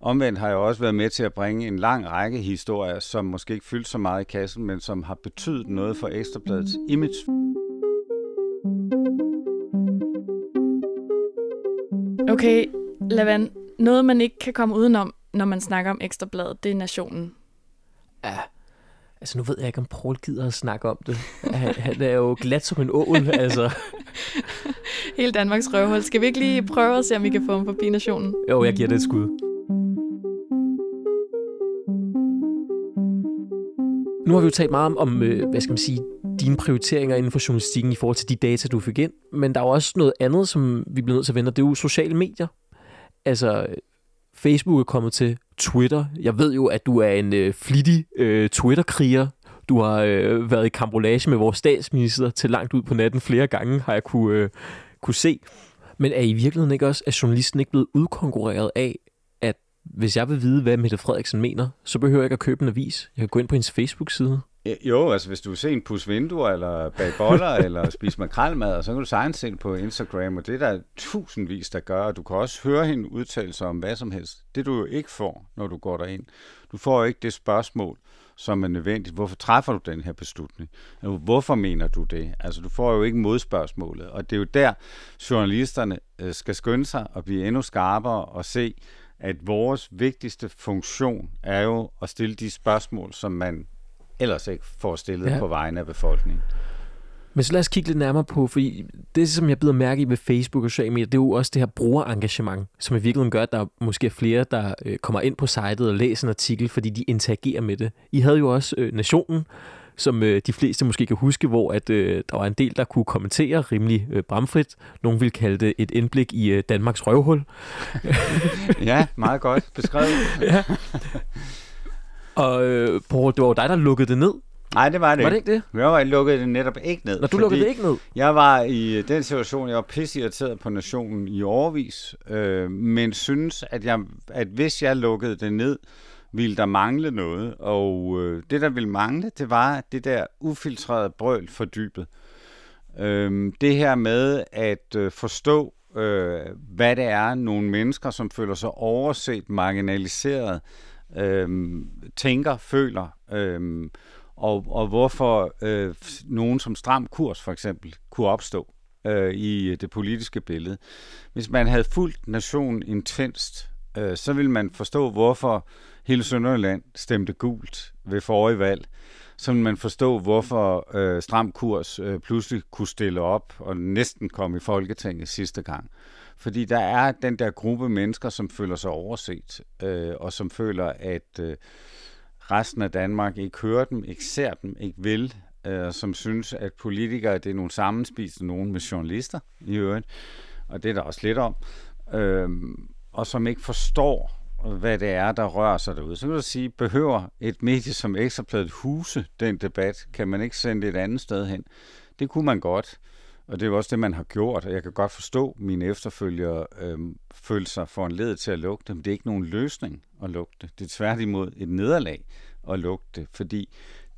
Omvendt har jeg også været med til at bringe en lang række historier, som måske ikke fyldte så meget i kassen, men som har betydet noget for Ekstrabladets image. Okay, Lavan, noget man ikke kan komme udenom, når man snakker om Ekstrabladet, det er nationen. Ja, altså nu ved jeg ikke, om Paul gider at snakke om det. Han, han er jo glat som en ål, altså. Hele Danmarks røvhul. Skal vi ikke lige prøve at se, om vi kan få ham forbi nationen? Jo, jeg giver det et skud. Nu har vi jo talt meget om, om øh, hvad skal man sige, dine prioriteringer inden for journalistikken i forhold til de data, du fik ind. Men der er jo også noget andet, som vi bliver nødt til at vende, det er jo sociale medier. Altså, Facebook er kommet til Twitter. Jeg ved jo, at du er en øh, flittig øh, Twitter-kriger. Du har øh, været i kambolage med vores statsminister til langt ud på natten flere gange, har jeg kunne, øh, kunne se. Men er I virkeligheden ikke også, at journalisten ikke blevet udkonkurreret af, hvis jeg vil vide, hvad Mette Frederiksen mener, så behøver jeg ikke at købe en avis. Jeg kan gå ind på hendes Facebook-side. Jo, altså hvis du ser en pus vinduer, eller bag boller, eller spise makrelmad, så kan du sagtens se på Instagram, og det er der tusindvis, der gør, og du kan også høre hende udtale sig om hvad som helst. Det du jo ikke får, når du går derind. Du får jo ikke det spørgsmål, som er nødvendigt. Hvorfor træffer du den her beslutning? Hvorfor mener du det? Altså, du får jo ikke modspørgsmålet. Og det er jo der, journalisterne øh, skal skynde sig og blive endnu skarpere og se, at vores vigtigste funktion er jo at stille de spørgsmål, som man ellers ikke får stillet ja. på vegne af befolkningen. Men så lad os kigge lidt nærmere på, fordi det, som jeg bider mærke i ved Facebook og sociale medier, det er jo også det her brugerengagement, som i virkeligheden gør, at der måske er flere, der øh, kommer ind på sitet og læser en artikel, fordi de interagerer med det. I havde jo også øh, Nationen, som øh, de fleste måske kan huske, hvor at øh, der var en del, der kunne kommentere rimelig øh, bramfrit. Nogle ville kalde det et indblik i øh, Danmarks røvhul. ja, meget godt beskrevet. ja. Og øh, Paul, det var jo dig, der lukkede det ned. Nej, det var det Var det ikke det? Jeg var lukkede det netop ikke ned. Når du lukkede det ikke ned? Jeg var i den situation, jeg var pisse irriteret på nationen i overvis, øh, men synes, at, jeg, at hvis jeg lukkede det ned, ville der mangle noget. Og øh, det, der ville mangle, det var det der ufiltrerede brøl for dybet. Øh, det her med at øh, forstå, øh, hvad det er, nogle mennesker, som føler sig overset, marginaliseret, øh, tænker, føler, øh, og, og hvorfor øh, nogen som stram kurs for eksempel kunne opstå øh, i det politiske billede. Hvis man havde fulgt nationen intenst, øh, så ville man forstå, hvorfor hele Sønderjylland stemte gult ved forrige valg. Så man forstå, hvorfor øh, stram kurs øh, pludselig kunne stille op og næsten komme i Folketinget sidste gang. Fordi der er den der gruppe mennesker, som føler sig overset, øh, og som føler, at øh, resten af Danmark ikke hører dem, ikke ser dem, ikke vil, øh, som synes, at politikere det er nogle sammenspiste nogen med journalister i øvrigt, og det er der også lidt om, øh, og som ikke forstår, hvad det er, der rører sig derude. Så kan du sige, behøver et medie som Ekstrabladet huse den debat? Kan man ikke sende det et andet sted hen? Det kunne man godt. Og det er jo også det, man har gjort, og jeg kan godt forstå, at mine efterfølgere øh, følte sig for en led til at lukke det, men det er ikke nogen løsning at lukke det. Det er tværtimod et nederlag at lukke det, fordi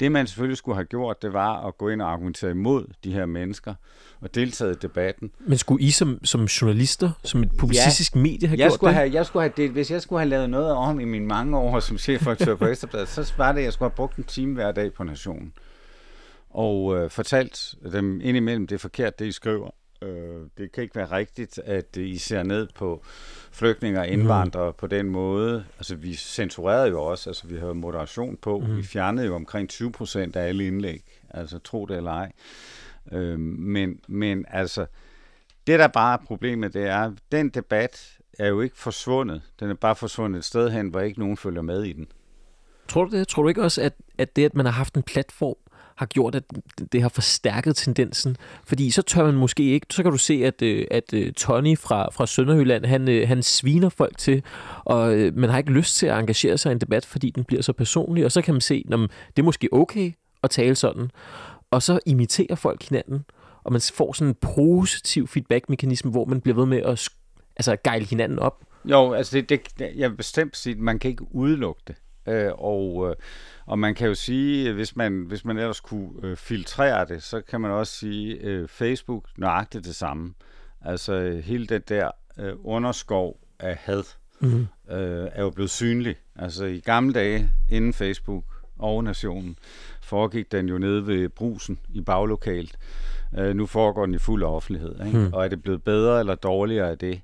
det, man selvfølgelig skulle have gjort, det var at gå ind og argumentere imod de her mennesker og deltage i debatten. Men skulle I som, som journalister, som et publicistisk ja, medie have jeg gjort skulle det? Have, jeg skulle have det? Hvis jeg skulle have lavet noget om i mine mange år som chefredaktør på Ekstrabladet, så var det, at jeg skulle have brugt en time hver dag på Nationen og øh, fortalt dem indimellem, det er forkert, det I skriver. Øh, det kan ikke være rigtigt, at I ser ned på flygtninge og indvandrere mm. på den måde. Altså, vi censurerede jo også, altså vi havde moderation på. Mm. Vi fjernede jo omkring 20 procent af alle indlæg, altså tro det eller ej. Øh, men, men altså, det der bare er problemet, det er, at den debat er jo ikke forsvundet. Den er bare forsvundet et sted hen, hvor ikke nogen følger med i den. Tror du det? Tror du ikke også, at, at det, at man har haft en platform, har gjort, at det har forstærket tendensen. Fordi så tør man måske ikke, så kan du se, at, øh, at øh, Tony fra, fra Sønderjylland, han, øh, han sviner folk til, og man har ikke lyst til at engagere sig i en debat, fordi den bliver så personlig, og så kan man se, at det er måske okay at tale sådan, og så imiterer folk hinanden, og man får sådan en positiv feedback-mekanisme, hvor man bliver ved med at altså, gejle hinanden op. Jo, altså det, det, jeg vil bestemt sige, at man kan ikke udelukke det. Øh, og, øh, og man kan jo sige, hvis man, hvis man ellers kunne øh, filtrere det, så kan man også sige, øh, Facebook nøjagtigt det samme. Altså hele det der øh, underskov af had mm. øh, er jo blevet synlig. Altså i gamle dage, inden Facebook og Nationen, foregik den jo nede ved brusen i baglokalet. Øh, nu foregår den i fuld offentlighed. Ikke? Mm. Og er det blevet bedre eller dårligere af det?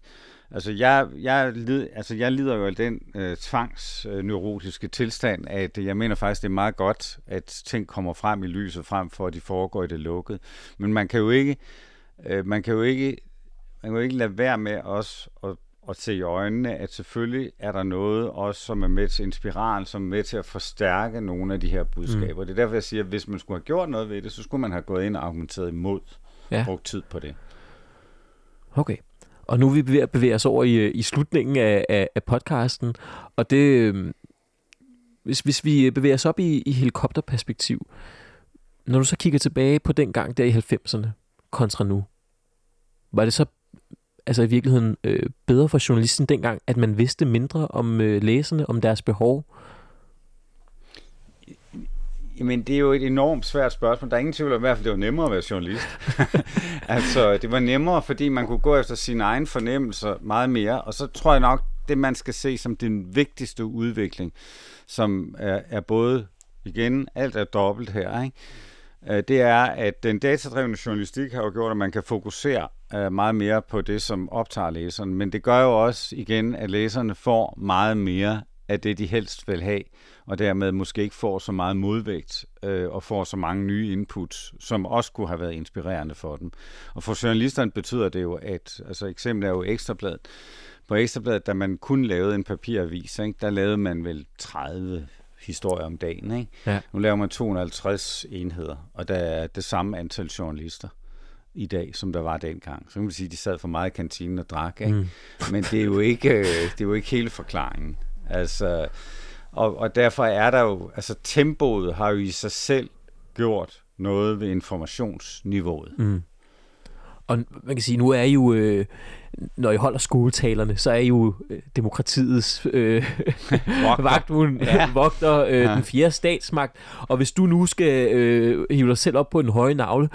Altså, jeg, jeg, lid, altså, jeg lider jo af den øh, tvangsneurotiske tilstand, at jeg mener faktisk, det er meget godt, at ting kommer frem i lyset, frem for at de foregår i det lukkede. Men man kan jo ikke, øh, man kan jo ikke, man kan jo ikke lade være med os at, at se i øjnene, at selvfølgelig er der noget også, som er med til inspirere, som er med til at forstærke nogle af de her budskaber. Mm. Det er derfor, jeg siger, at hvis man skulle have gjort noget ved det, så skulle man have gået ind og argumenteret imod, ja. brugt tid på det. Okay. Og nu er vi ved at bevæge os over i, øh, i slutningen af, af, af podcasten, og det, øhm, hvis, hvis vi øh, bevæger os op i, i helikopterperspektiv, når du så kigger tilbage på den gang der i 90'erne kontra nu, var det så altså i virkeligheden øh, bedre for journalisten dengang, at man vidste mindre om øh, læserne, om deres behov? Jamen, det er jo et enormt svært spørgsmål. Der er ingen tvivl om, i hvert fald det var nemmere at være journalist. altså, det var nemmere, fordi man kunne gå efter sine egne fornemmelser meget mere. Og så tror jeg nok, det man skal se som den vigtigste udvikling, som er, er både, igen, alt er dobbelt her, ikke? Øh, det er, at den datadrevne journalistik har jo gjort, at man kan fokusere øh, meget mere på det, som optager læseren. Men det gør jo også igen, at læserne får meget mere af det, de helst vil have, og dermed måske ikke får så meget modvægt øh, og får så mange nye inputs, som også kunne have været inspirerende for dem. Og for journalisterne betyder det jo, at altså eksempel er jo Ekstrabladet. På Ekstrabladet, da man kun lavede en papiravis, ikke, der lavede man vel 30 historier om dagen. Ikke? Ja. Nu laver man 250 enheder, og der er det samme antal journalister i dag, som der var dengang. Så kan man sige, at de sad for meget i kantinen og drak. Ikke? Mm. Men det er, jo ikke, øh, det er jo ikke hele forklaringen. Altså, og, og derfor er der jo, altså tempoet har jo i sig selv gjort noget ved informationsniveauet. Mm. Og man kan sige, nu er I jo, øh, når I holder skoletalerne, så er I jo øh, demokratiets øh, vagthund, ja. vogter øh, ja. den fjerde statsmagt. Og hvis du nu skal øh, hive dig selv op på en høje navle,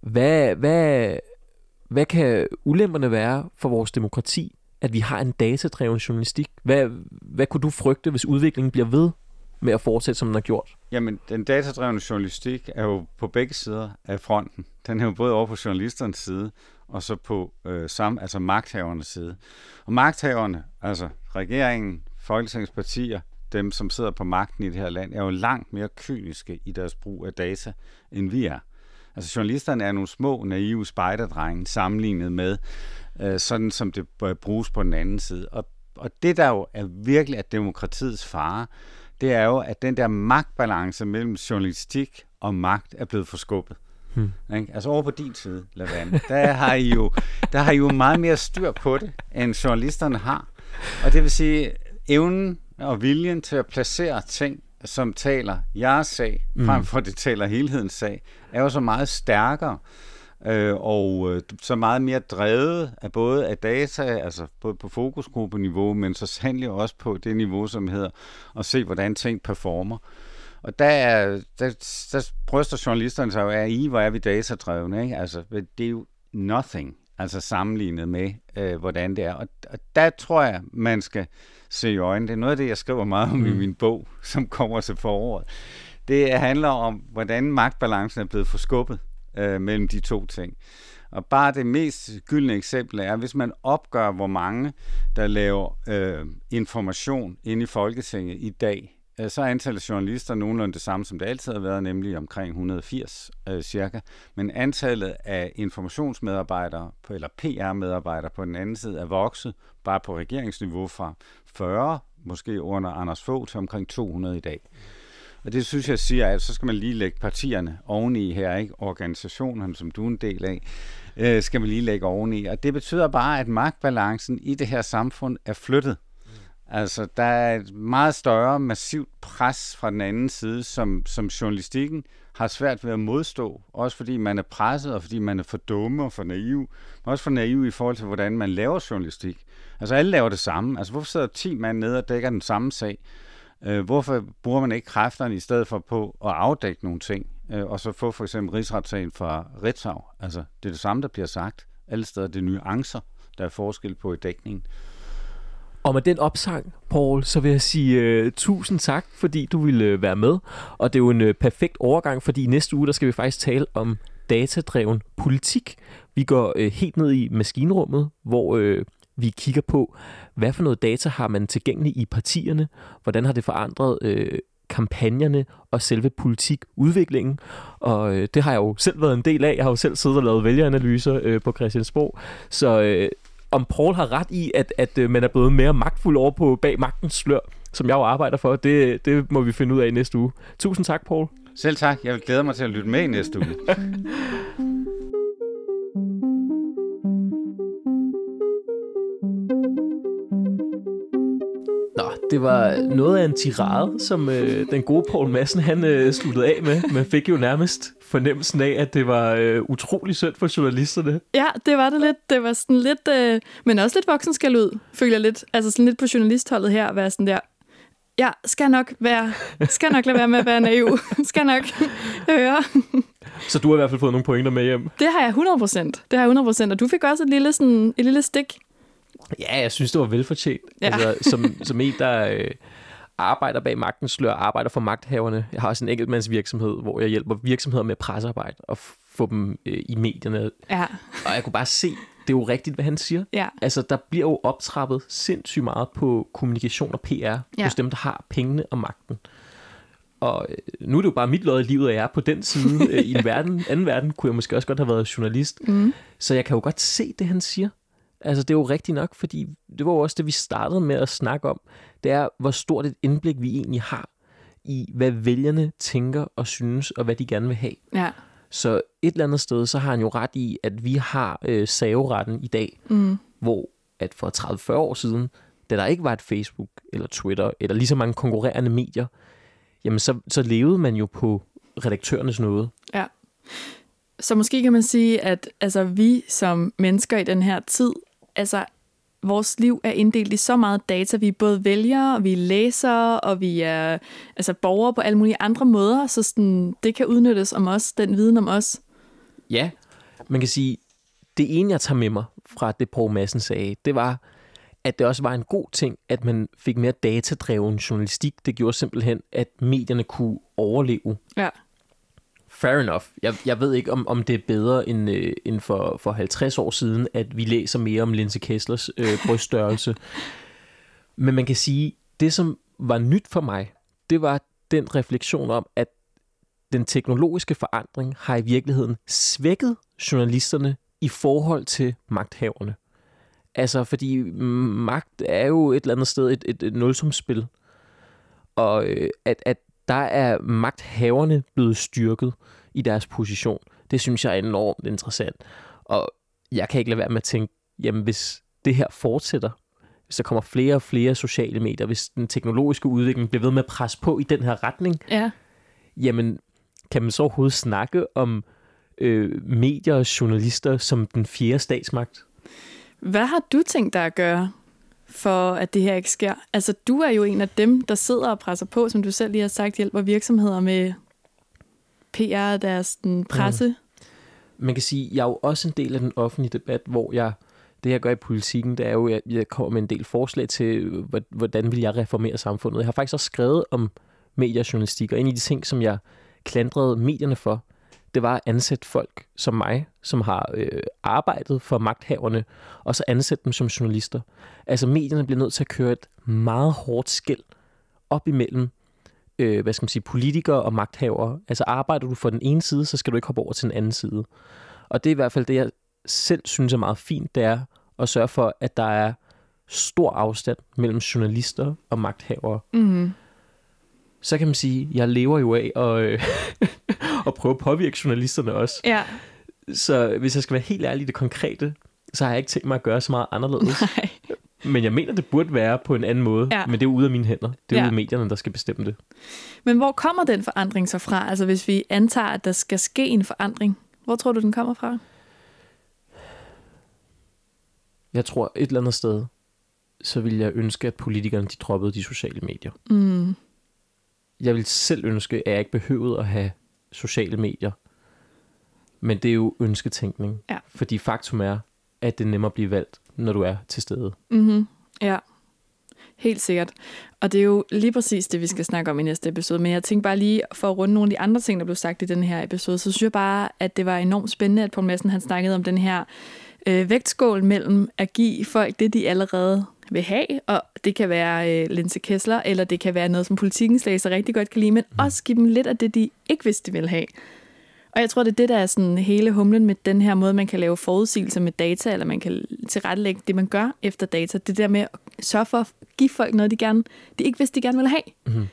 hvad, hvad, hvad kan ulemperne være for vores demokrati, at vi har en datadreven journalistik? Hvad, hvad kunne du frygte, hvis udviklingen bliver ved med at fortsætte, som den har gjort? Jamen, den datadrevne journalistik er jo på begge sider af fronten. Den er jo både over på journalisternes side, og så på øh, sam, altså magthavernes side. Og magthaverne, altså regeringen, Folketingets partier, dem som sidder på magten i det her land, er jo langt mere kyniske i deres brug af data, end vi er. Altså journalisterne er nogle små, naive spejderdrenge sammenlignet med, øh, sådan som det bruges på den anden side. Og, og det, der jo er virkelig er demokratiets fare, det er jo, at den der magtbalance mellem journalistik og magt er blevet forskubbet. Hmm. Ikke? Altså over på din side, Lavand, der har, I jo, der har I jo meget mere styr på det, end journalisterne har. Og det vil sige, evnen og viljen til at placere ting, som taler jeres sag, mm. frem for at det taler helhedens sag, er jo så meget stærkere øh, og øh, så meget mere drevet af både af data, altså både på fokusgruppeniveau, men så sandelig også på det niveau, som hedder at se, hvordan ting performer. Og der, er, der, der bryster journalisterne sig jo af, i hvor er vi datadrevne, ikke? Altså, det er jo nothing, altså sammenlignet med, øh, hvordan det er. Og, og der tror jeg, man skal se i øjnene. Det er noget af det, jeg skriver meget om mm. i min bog, som kommer til foråret. Det handler om, hvordan magtbalancen er blevet forskubbet øh, mellem de to ting. Og bare det mest gyldne eksempel er, hvis man opgør, hvor mange, der laver øh, information inde i Folketinget i dag, øh, så er antallet af journalister nogenlunde det samme, som det altid har været, nemlig omkring 180 øh, cirka. Men antallet af informationsmedarbejdere, på, eller PR-medarbejdere på den anden side, er vokset bare på regeringsniveau fra 40, måske under Anders Fogh, til omkring 200 i dag. Mm. Og det synes jeg siger, at så skal man lige lægge partierne oveni her, ikke? Organisationerne, som du er en del af, øh, skal man lige lægge oveni. Og det betyder bare, at magtbalancen i det her samfund er flyttet. Mm. Altså, der er et meget større, massivt pres fra den anden side, som, som journalistikken har svært ved at modstå. Også fordi man er presset, og fordi man er for dumme og for naiv. Men også for naiv i forhold til, hvordan man laver journalistik. Altså, alle laver det samme. Altså, hvorfor sidder 10 mand nede og dækker den samme sag? Øh, hvorfor bruger man ikke kræfterne i stedet for på at afdække nogle ting, øh, og så få for eksempel rigsretssagen fra Ritzau? Altså, det er det samme, der bliver sagt. Alle steder det er nuancer, der er forskel på i dækningen. Og med den opsang, Paul, så vil jeg sige uh, tusind tak, fordi du ville uh, være med. Og det er jo en uh, perfekt overgang, fordi i næste uge, der skal vi faktisk tale om datadreven politik. Vi går uh, helt ned i maskinrummet, hvor uh, vi kigger på, hvad for noget data har man tilgængeligt i partierne, hvordan har det forandret øh, kampagnerne og selve politikudviklingen. Og øh, det har jeg jo selv været en del af. Jeg har jo selv siddet og lavet vælgeranalyser øh, på Christiansborg. Så øh, om Paul har ret i, at, at øh, man er blevet mere magtfuld over på bag magtens slør, som jeg jo arbejder for, det, det må vi finde ud af i næste uge. Tusind tak, Paul. Selv tak. Jeg glæder mig til at lytte med i næste uge. det var noget af en tirade, som øh, den gode Paul Madsen han øh, sluttede af med. Man fik jo nærmest fornemmelsen af, at det var øh, utrolig synd for journalisterne. Ja, det var det lidt. Det var sådan lidt, øh, men også lidt voksen skal ud, føler jeg lidt. Altså sådan lidt på journalistholdet her, at være sådan der, ja, skal nok være, skal nok lade være med at være naiv. skal nok høre. Så du har i hvert fald fået nogle pointer med hjem. Det har jeg 100 procent. Det har jeg 100 procent. Og du fik også et lille, sådan, et lille stik. Ja, jeg synes, det var velfortjent. Ja. Altså, som, som en, der øh, arbejder bag magtens slør, arbejder for magthaverne. Jeg har også en enkeltmandsvirksomhed, hvor jeg hjælper virksomheder med pressearbejde og få dem øh, i medierne. Ja, Og jeg kunne bare se, det er jo rigtigt, hvad han siger. ja, Altså, der bliver jo optrappet sindssygt meget på kommunikation og PR ja. Ja. hos dem, der har pengene og magten. Og øh, nu er det jo bare mit lod i livet, at jeg er på den side. Øh, I en verden, anden verden kunne jeg måske også godt have været journalist. mm. Så jeg kan jo godt se det, han siger. Altså, det er jo rigtigt nok, fordi det var jo også det, vi startede med at snakke om. Det er, hvor stort et indblik vi egentlig har i, hvad vælgerne tænker og synes, og hvad de gerne vil have. ja. Så et eller andet sted, så har han jo ret i, at vi har øh, saveretten i dag, Mm. hvor at for 30-40 år siden, da der ikke var et Facebook eller Twitter, eller lige så mange konkurrerende medier, jamen så, så levede man jo på redaktørernes nåde. Ja. Så måske kan man sige, at altså, vi som mennesker i den her tid, altså vores liv er inddelt i så meget data. Vi er både vælgere, og vi er læsere, og vi er altså, borgere på alle mulige andre måder, så sådan, det kan udnyttes om os, den viden om os. Ja, man kan sige, det ene, jeg tager med mig fra det, Poul Madsen sagde, det var, at det også var en god ting, at man fik mere datadreven journalistik. Det gjorde simpelthen, at medierne kunne overleve. Ja. Fair enough. Jeg, jeg ved ikke, om, om det er bedre end, øh, end for, for 50 år siden, at vi læser mere om Linse Kesslers øh, bryststørrelse. Men man kan sige, det som var nyt for mig, det var den refleksion om, at den teknologiske forandring har i virkeligheden svækket journalisterne i forhold til magthaverne. Altså, fordi magt er jo et eller andet sted et, et, et nulsumsspil. Og øh, at, at der er magthaverne blevet styrket i deres position, det synes jeg er enormt interessant. Og jeg kan ikke lade være med at tænke, jamen hvis det her fortsætter, hvis der kommer flere og flere sociale medier, hvis den teknologiske udvikling bliver ved med at presse på i den her retning, Ja. jamen kan man så overhovedet snakke om øh, medier og journalister som den fjerde statsmagt? Hvad har du tænkt dig at gøre, for at det her ikke sker? Altså, du er jo en af dem, der sidder og presser på, som du selv lige har sagt, hjælper virksomheder med PR deres den, presse. man kan sige, jeg er jo også en del af den offentlige debat, hvor jeg, det jeg gør i politikken, det er jo, at jeg kommer med en del forslag til, hvor- hvordan vil jeg reformere samfundet. Jeg har faktisk også skrevet om mediejournalistik, og en af de ting, som jeg klandrede medierne for, det var at ansætte folk som mig, som har øh, arbejdet for magthaverne, og så ansætte dem som journalister. Altså medierne bliver nødt til at køre et meget hårdt skæld op imellem øh, hvad skal man sige, politikere og magthavere. Altså arbejder du for den ene side, så skal du ikke hoppe over til den anden side. Og det er i hvert fald det, jeg selv synes er meget fint, det er at sørge for, at der er stor afstand mellem journalister og magthavere. Mm. Så kan man sige, jeg lever jo af at, øh, at prøve at påvirke journalisterne også. Ja, Så hvis jeg skal være helt ærlig i det konkrete, så har jeg ikke tænkt mig at gøre så meget anderledes. nej. Men jeg mener, det burde være på en anden måde. Ja. Men det er ude af mine hænder. Det er Ja. ude af medierne, der skal bestemme det. Men hvor kommer den forandring så fra? Altså, hvis vi antager, at der skal ske en forandring, hvor tror du, den kommer fra? Jeg tror et eller andet sted, så vil jeg ønske, at politikerne de droppede de sociale medier. Mm. Jeg vil selv ønske, at jeg ikke behøvede at have sociale medier. Men det er jo ønsketænkning. Ja. Fordi faktum er, at det er nemmere at blive valgt, når du er til stede. Mm-hmm. Ja, helt sikkert. Og det er jo lige præcis det, vi skal snakke om i næste episode. Men jeg tænkte bare lige, for at runde nogle af de andre ting, der blev sagt i den her episode, så synes jeg bare, at det var enormt spændende, at Poul Madsen han snakkede om den her øh, vægtskål mellem at give folk det, de allerede vil have, og det kan være øh, Linse Kessler, eller det kan være noget, som politikens læser rigtig godt kan lide, men også give dem lidt af det, de ikke vidste, de ville have. Og jeg tror, det er det, der er sådan hele humlen med den her måde, man kan lave forudsigelser med data, eller man kan tilrettelægge det, man gør efter data. Det der med at sørge for at give folk noget, de, gerne, de ikke vidste, de gerne ville have. Mm-hmm.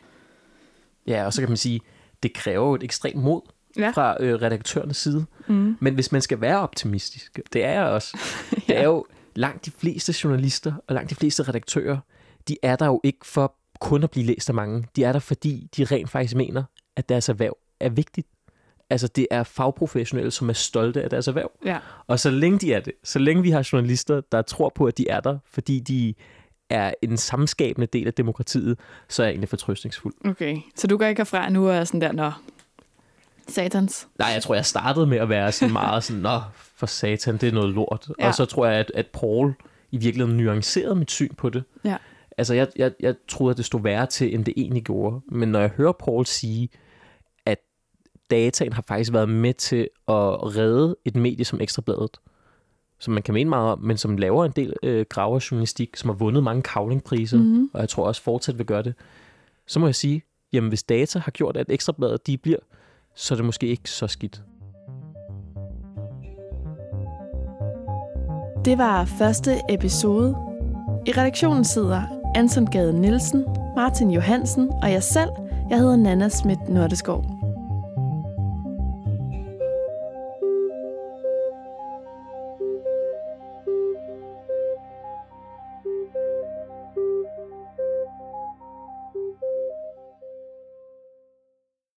Ja, og så kan man sige, det kræver jo et ekstremt mod ja. fra øh, redaktørernes side. Mm. Men hvis man skal være optimistisk, det er jeg også. Det er jo langt de fleste journalister og langt de fleste redaktører, de er der jo ikke for kun at blive læst af mange. De er der, fordi de rent faktisk mener, at deres erhverv er vigtigt. Altså, det er fagprofessionelle, som er stolte af deres erhverv. Ja. Og så længe de er det, så længe vi har journalister, der tror på, at de er der, fordi de er en samskabende del af demokratiet, så er jeg egentlig fortrøstningsfuld. Okay, så du går ikke herfra nu og er sådan der, nå, satans? Nej, jeg tror, jeg startede med at være sådan meget sådan, nå, for satan, det er noget lort. Ja. Og så tror jeg, at, at Paul i virkeligheden nuancerede mit syn på det. Ja. Altså, jeg, jeg, jeg troede, at det stod værre til, end det egentlig gjorde. Men når jeg hører Paul sige, at dataen har faktisk været med til at redde et medie som Ekstrabladet, som man kan mene meget om, men som laver en del øh, graverjournalistik, som har vundet mange kavlingpriser, mm-hmm. og jeg tror også fortsat vil gøre det, så må jeg sige, jamen hvis data har gjort, at Ekstrabladet de bliver, så er det måske ikke så skidt. Det var første episode. I redaktionen sidder Anton Gade Nielsen, Martin Johansen og jeg selv. Jeg hedder Nana Schmidt Nordeskov.